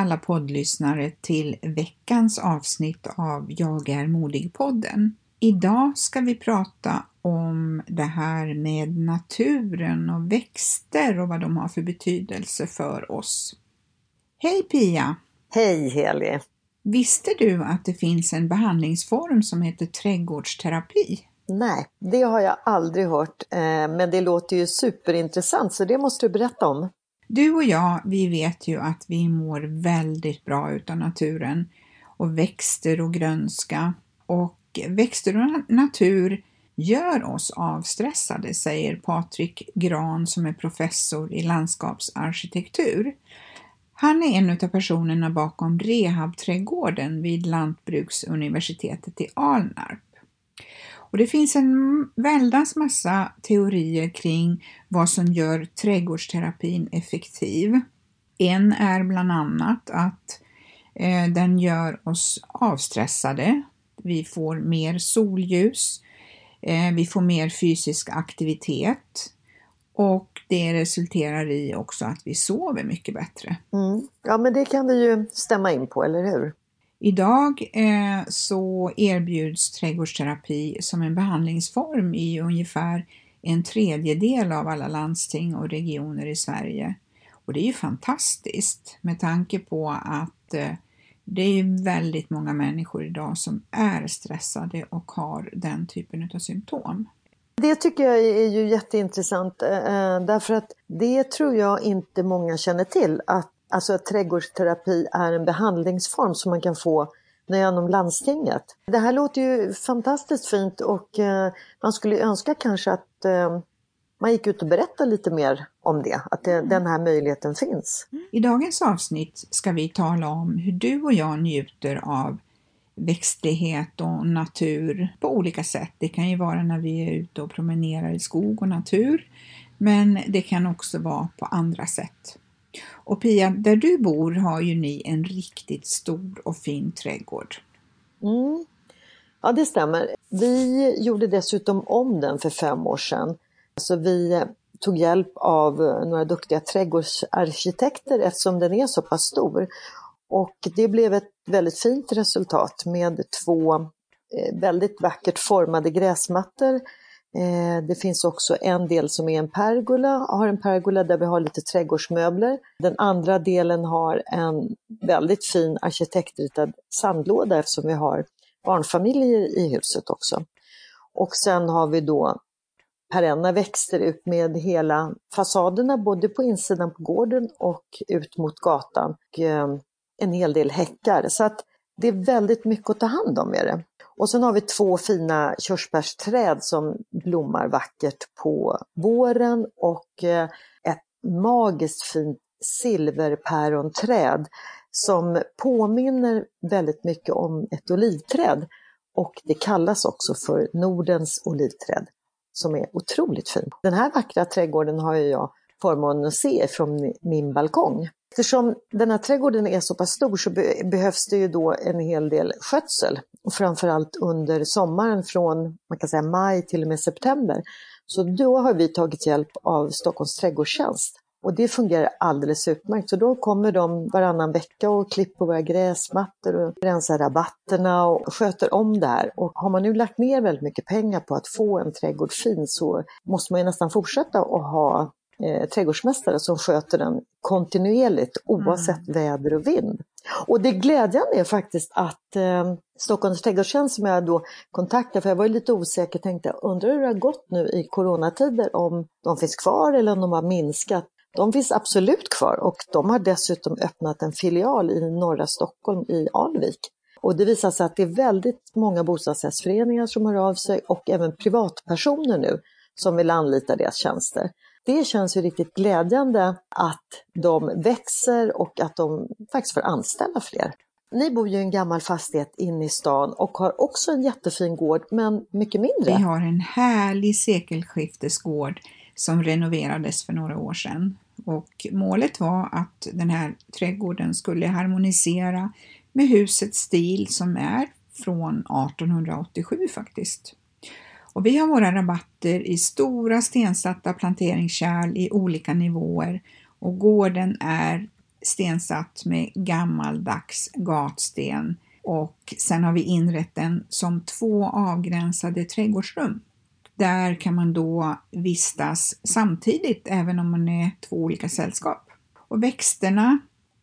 Alla poddlyssnare till veckans avsnitt av Jag är modig-podden. Idag ska vi prata om det här med naturen och växter och vad de har för betydelse för oss. Hej Pia! Hej Heli! Visste du att det finns en behandlingsform som heter trädgårdsterapi? Nej, det har jag aldrig hört, eh, men det låter ju superintressant så det måste du berätta om. Du och jag, vi vet ju att vi mår väldigt bra utav naturen och växter och grönska. Och växter och natur gör oss avstressade, säger Patrik Gran som är professor i landskapsarkitektur. Han är en av personerna bakom rehabträdgården vid Lantbruksuniversitetet i Alnarp. Och det finns en väldans massa teorier kring vad som gör trädgårdsterapin effektiv. En är bland annat att eh, den gör oss avstressade. Vi får mer solljus, eh, vi får mer fysisk aktivitet och det resulterar i också att vi sover mycket bättre. Mm. Ja men det kan vi ju stämma in på, eller hur? Idag eh, så erbjuds trädgårdsterapi som en behandlingsform i ungefär en tredjedel av alla landsting och regioner i Sverige. Och det är ju fantastiskt med tanke på att eh, det är väldigt många människor idag som är stressade och har den typen av symptom. Det tycker jag är ju jätteintressant eh, eh, därför att det tror jag inte många känner till att alltså att trädgårdsterapi är en behandlingsform som man kan få genom landstinget. Det här låter ju fantastiskt fint och eh, man skulle önska kanske att eh, man gick ut och berättade lite mer om det, att det, den här möjligheten finns. I dagens avsnitt ska vi tala om hur du och jag njuter av växtlighet och natur på olika sätt. Det kan ju vara när vi är ute och promenerar i skog och natur, men det kan också vara på andra sätt. Och Pia, där du bor har ju ni en riktigt stor och fin trädgård. Mm. Ja, det stämmer. Vi gjorde dessutom om den för fem år sedan. Så vi tog hjälp av några duktiga trädgårdsarkitekter eftersom den är så pass stor. Och det blev ett väldigt fint resultat med två eh, väldigt vackert formade gräsmattor Eh, det finns också en del som är en pergola, har en pergola där vi har lite trädgårdsmöbler. Den andra delen har en väldigt fin arkitektritad sandlåda eftersom vi har barnfamiljer i huset också. Och sen har vi då perenna växter ut med hela fasaderna, både på insidan på gården och ut mot gatan. Och eh, en hel del häckar. Så att det är väldigt mycket att ta hand om med det. Och sen har vi två fina körsbärsträd som blommar vackert på våren och eh, ett magiskt fint silverpäronträd som påminner väldigt mycket om ett olivträd. Och det kallas också för Nordens olivträd, som är otroligt fint. Den här vackra trädgården har jag förmånen att se från min balkong. Eftersom den här trädgården är så pass stor så behövs det ju då en hel del skötsel. Och framförallt under sommaren från man kan säga maj till och med september. Så då har vi tagit hjälp av Stockholms trädgårdstjänst Och det fungerar alldeles utmärkt. Så då kommer de varannan vecka och klipper våra gräsmattor och rensar rabatterna och sköter om det här. Och har man nu lagt ner väldigt mycket pengar på att få en trädgård fin så måste man ju nästan fortsätta att ha eh, trädgårdsmästare som sköter den kontinuerligt oavsett mm. väder och vind. Och det glädjande är faktiskt att eh, Stockholms trädgårdstjänst som jag då kontaktade, för jag var lite osäker, tänkte undrar hur det har gått nu i coronatider, om de finns kvar eller om de har minskat. De finns absolut kvar och de har dessutom öppnat en filial i norra Stockholm i Alvik. Och det visar sig att det är väldigt många bostadsrättsföreningar som hör av sig och även privatpersoner nu som vill anlita deras tjänster. Det känns ju riktigt glädjande att de växer och att de faktiskt får anställa fler. Ni bor ju i en gammal fastighet inne i stan och har också en jättefin gård, men mycket mindre. Vi har en härlig sekelskiftesgård som renoverades för några år sedan. Och målet var att den här trädgården skulle harmonisera med husets stil som är från 1887 faktiskt. Och vi har våra rabatter i stora stensatta planteringskärl i olika nivåer och gården är stensatt med gammaldags gatsten och sen har vi inrett den som två avgränsade trädgårdsrum. Där kan man då vistas samtidigt även om man är två olika sällskap. Och växterna,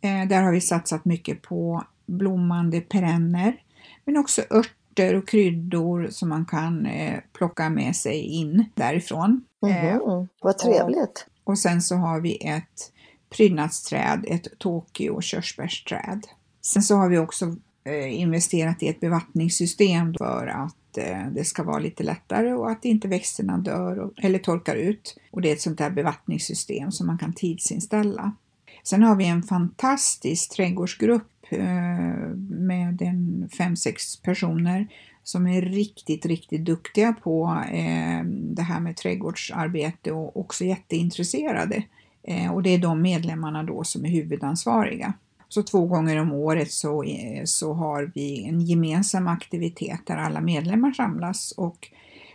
eh, där har vi satsat mycket på blommande perenner men också örter och kryddor som man kan eh, plocka med sig in därifrån. Mm -hmm. Vad trevligt! Och, och sen så har vi ett prydnadsträd, ett Tokyo körsbärsträd. Sen så har vi också eh, investerat i ett bevattningssystem för att eh, det ska vara lite lättare och att inte växterna dör eller torkar ut. Och det är ett sånt där bevattningssystem som man kan tidsinställa. Sen har vi en fantastisk trädgårdsgrupp eh, med en fem, sex personer som är riktigt, riktigt duktiga på eh, det här med trädgårdsarbete och också jätteintresserade. Eh, och det är de medlemmarna då som är huvudansvariga. Så två gånger om året så, så har vi en gemensam aktivitet där alla medlemmar samlas och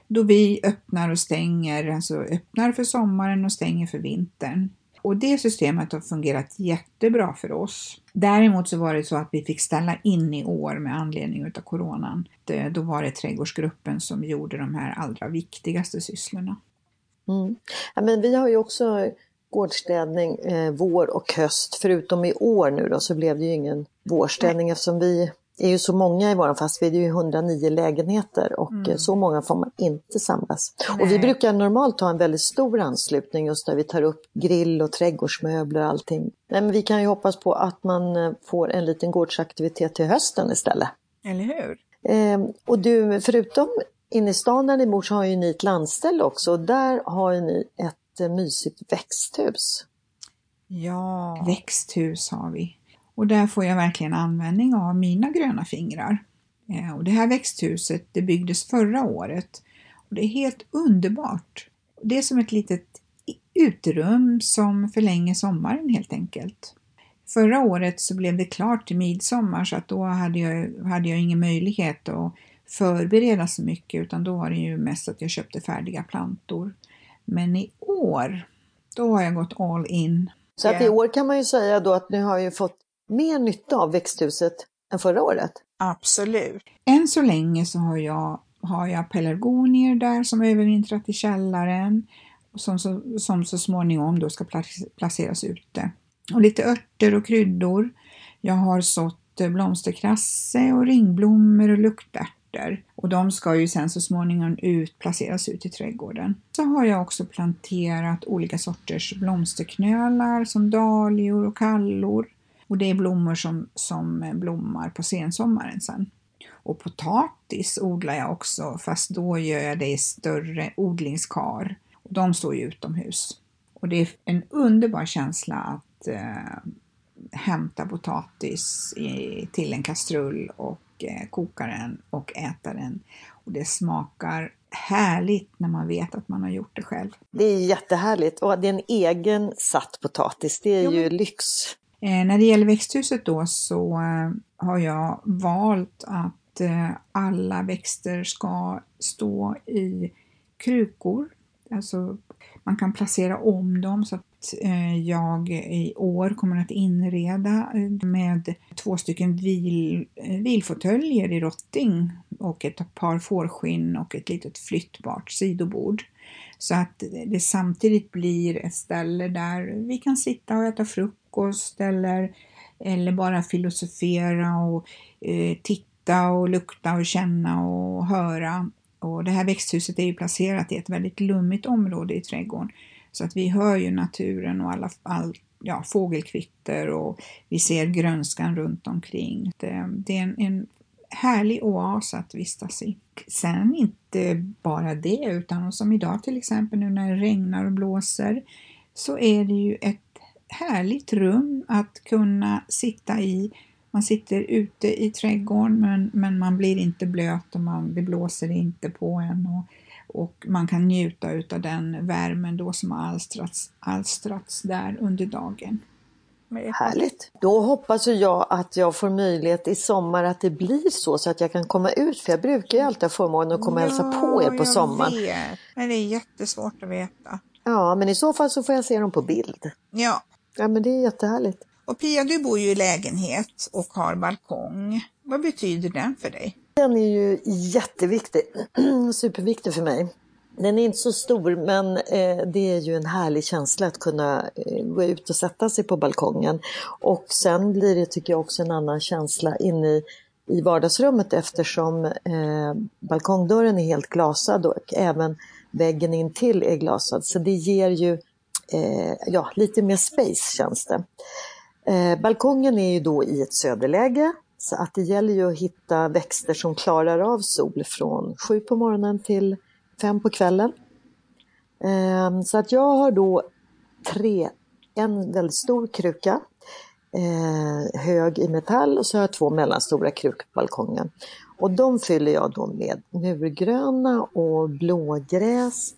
då vi öppnar och stänger, alltså öppnar för sommaren och stänger för vintern. Och det systemet har fungerat jättebra för oss. Däremot så var det så att vi fick ställa in i år med anledning av coronan. Då var det trädgårdsgruppen som gjorde de här allra viktigaste sysslorna. Mm. Ja, men vi har ju också gårdsstädning eh, vår och höst. Förutom i år nu då så blev det ju ingen vårstädning eftersom vi är ju så många i våran fast vi är ju 109 lägenheter och mm. så många får man inte samlas. Nej. Och vi brukar normalt ha en väldigt stor anslutning just där vi tar upp grill och trädgårdsmöbler och allting. Men vi kan ju hoppas på att man eh, får en liten gårdsaktivitet till hösten istället. Eller hur? Eh, och du, förutom inne i stan där ni bor så har ju ni ett landställe också och där har ju ni ett mysigt växthus. Ja, växthus har vi. Och där får jag verkligen användning av mina gröna fingrar. Eh, och det här växthuset det byggdes förra året och det är helt underbart. Det är som ett litet uterum som förlänger sommaren helt enkelt. Förra året så blev det klart till midsommar så att då hade jag, hade jag ingen möjlighet att förbereda så mycket utan då var det ju mest att jag köpte färdiga plantor. Men i år, då har jag gått all in. Så att i år kan man ju säga då att ni har ju fått mer nytta av växthuset än förra året? Absolut. Än så länge så har jag, har jag pelargonier där som övervintrat i källaren som så, som så småningom då ska placeras ute. Och lite örter och kryddor. Jag har sått eh, blomsterkrasse och ringblommor och luktärter. och de ska ju sen så småningom ut, placeras ut i trädgården. Så har jag också planterat olika sorters blomsterknölar som dahlior och kallor och det är blommor som, som blommar på sensommaren sen. Och potatis odlar jag också fast då gör jag det i större odlingskar. Och de står ju utomhus. Och det är en underbar känsla att eh, hämta potatis i, till en kastrull och eh, koka den och äta den. Och det smakar härligt när man vet att man har gjort det själv. Det är jättehärligt och det är en egen satt potatis, det är jo, ju lyx. Eh, när det gäller växthuset då så eh, har jag valt att eh, alla växter ska stå i krukor alltså, man kan placera om dem så att jag i år kommer att inreda med två stycken vil, vilfåtöljer i rotting och ett par fårskinn och ett litet flyttbart sidobord. Så att det samtidigt blir ett ställe där vi kan sitta och äta frukost eller, eller bara filosofera och eh, titta och lukta och känna och höra. Och det här växthuset är ju placerat i ett väldigt lummigt område i trädgården. Så att vi hör ju naturen och alla, all, ja, fågelkvitter och vi ser grönskan runt omkring. Det, det är en, en härlig oas att vistas i. Sen inte bara det, utan som idag till exempel nu när det regnar och blåser så är det ju ett härligt rum att kunna sitta i. Man sitter ute i trädgården men, men man blir inte blöt och man, det blåser inte på en och, och man kan njuta utav den värmen då som har alstrats, alstrats där under dagen. Härligt! Då hoppas jag att jag får möjlighet i sommar att det blir så, så att jag kan komma ut. För jag brukar ju alltid ha förmånen att komma och hälsa på er på sommaren. Vet. Men det är jättesvårt att veta. Ja, men i så fall så får jag se dem på bild. Ja. Ja, men det är jättehärligt. Och Pia, du bor ju i lägenhet och har balkong. Vad betyder den för dig? Den är ju jätteviktig, superviktig för mig. Den är inte så stor men eh, det är ju en härlig känsla att kunna eh, gå ut och sätta sig på balkongen. Och sen blir det tycker jag också en annan känsla inne i, i vardagsrummet eftersom eh, balkongdörren är helt glasad och även väggen intill är glasad. Så det ger ju eh, ja, lite mer space känns det. Eh, balkongen är ju då i ett söderläge så att det gäller ju att hitta växter som klarar av sol från sju på morgonen till fem på kvällen. Ehm, så att jag har då tre, en väldigt stor kruka, eh, hög i metall och så har jag två mellanstora krukor på balkongen. Och de fyller jag då med murgröna och blågräs,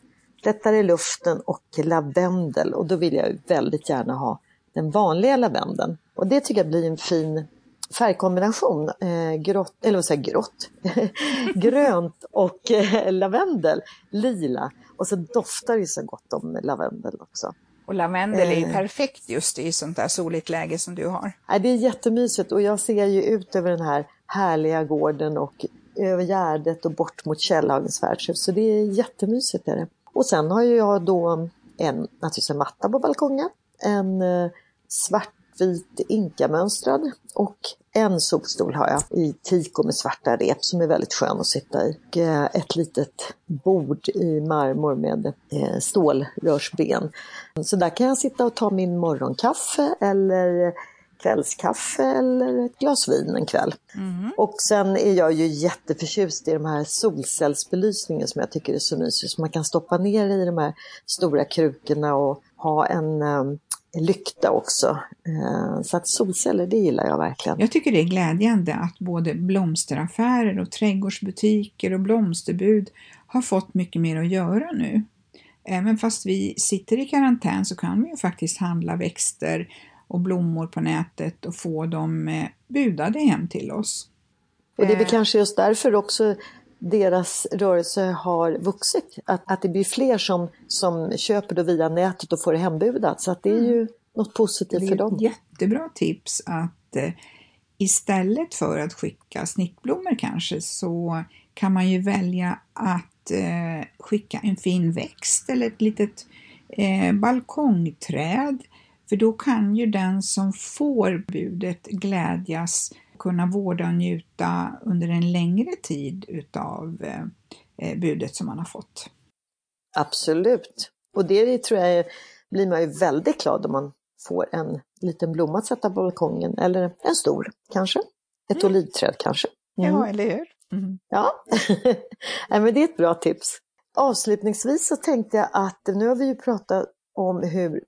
lättare i luften och lavendel. Och då vill jag väldigt gärna ha den vanliga lavendeln. Och det tycker jag blir en fin färgkombination, eh, grått, eller vad säger grått, grönt och eh, lavendel, lila. Och så doftar det så gott om lavendel också. Och lavendel är ju eh. perfekt just i sånt där soligt läge som du har. Det är jättemysigt och jag ser ju ut över den här härliga gården och över Gärdet och bort mot Källhagens värdshus. Så det är jättemysigt. Är det. Och sen har jag då en, naturligtvis en matta på balkongen, en eh, svart vit inkamönstrad och en solstol har jag i tiko med svarta rep som är väldigt skön att sitta i. Och eh, ett litet bord i marmor med eh, stålrörsben. Så där kan jag sitta och ta min morgonkaffe eller kvällskaffe eller ett glas vin en kväll. Mm. Och sen är jag ju jätteförtjust i de här solcellsbelysningen som jag tycker är så mysigt. Så man kan stoppa ner i de här stora krukorna och ha en um, lykta också. Eh, så att solceller, det gillar jag verkligen. Jag tycker det är glädjande att både blomsteraffärer och trädgårdsbutiker och blomsterbud har fått mycket mer att göra nu. Även fast vi sitter i karantän så kan vi ju faktiskt handla växter och blommor på nätet och få dem eh, budade hem till oss. Och det är väl eh. kanske just därför också deras rörelse har vuxit. Att, att det blir fler som, som köper det via nätet och får det hembudat. Så att det är ju mm. något positivt för dem. Det är ett jättebra tips att eh, istället för att skicka snittblommor kanske så kan man ju välja att eh, skicka en fin växt eller ett litet eh, balkongträd. För då kan ju den som får budet glädjas kunna vårda och njuta under en längre tid utav eh, budet som man har fått. Absolut. Och det tror jag blir man ju väldigt glad om man får en liten blomma att sätta på balkongen eller en stor kanske. Ett mm. olivträd kanske. Mm. Ja, eller hur? Mm. Ja, Nej, men det är ett bra tips. Avslutningsvis så tänkte jag att nu har vi ju pratat om hur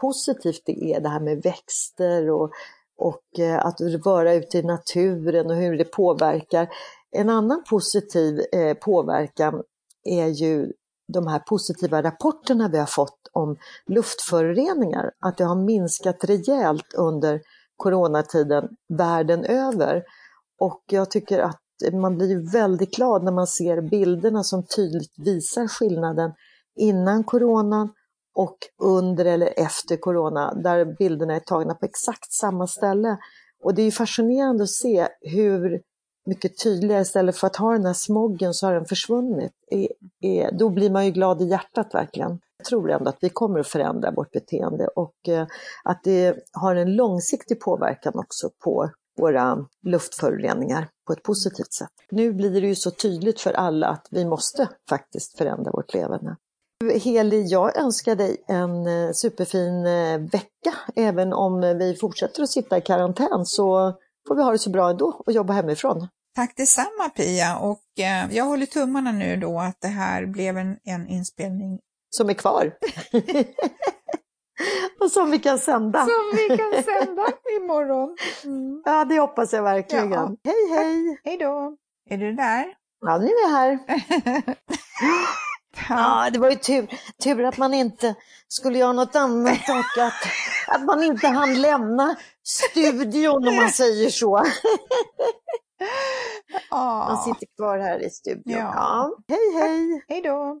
positivt det är det här med växter och och eh, att vara ute i naturen och hur det påverkar. En annan positiv eh, påverkan är ju de här positiva rapporterna vi har fått om luftföroreningar, att det har minskat rejält under coronatiden världen över. Och jag tycker att man blir väldigt glad när man ser bilderna som tydligt visar skillnaden innan coronan och under eller efter corona, där bilderna är tagna på exakt samma ställe. Och det är fascinerande att se hur mycket tydligare, istället för att ha den här smoggen så har den försvunnit. då blir man ju glad i hjärtat verkligen. Jag tror ändå att vi kommer att förändra vårt beteende och eh, att det har en långsiktig påverkan också på våra luftföroreningar på ett positivt sätt. Nu blir det ju så tydligt för alla att vi måste faktiskt förändra vårt leverne. Heli, jag önskar dig en eh, superfin eh, vecka. Även om vi fortsätter att sitta i karantän så får vi ha det så bra ändå och jobba hemifrån. Tack detsamma Pia och eh, jag håller tummarna nu då att det här blev en, en inspelning. Som är kvar. och som vi kan sända. Som vi kan sända imorgon. Mm. Ja, det hoppas jag verkligen. Ja. Hej, hej! Hej då! Är du där? Ja, nu är jag här. Ja, det var ju tur, tur att man inte skulle göra något annat och att, att man inte hann lämna studion om man säger så. Man sitter kvar här i studion. Ja. ja. Hej, hej! Hej då!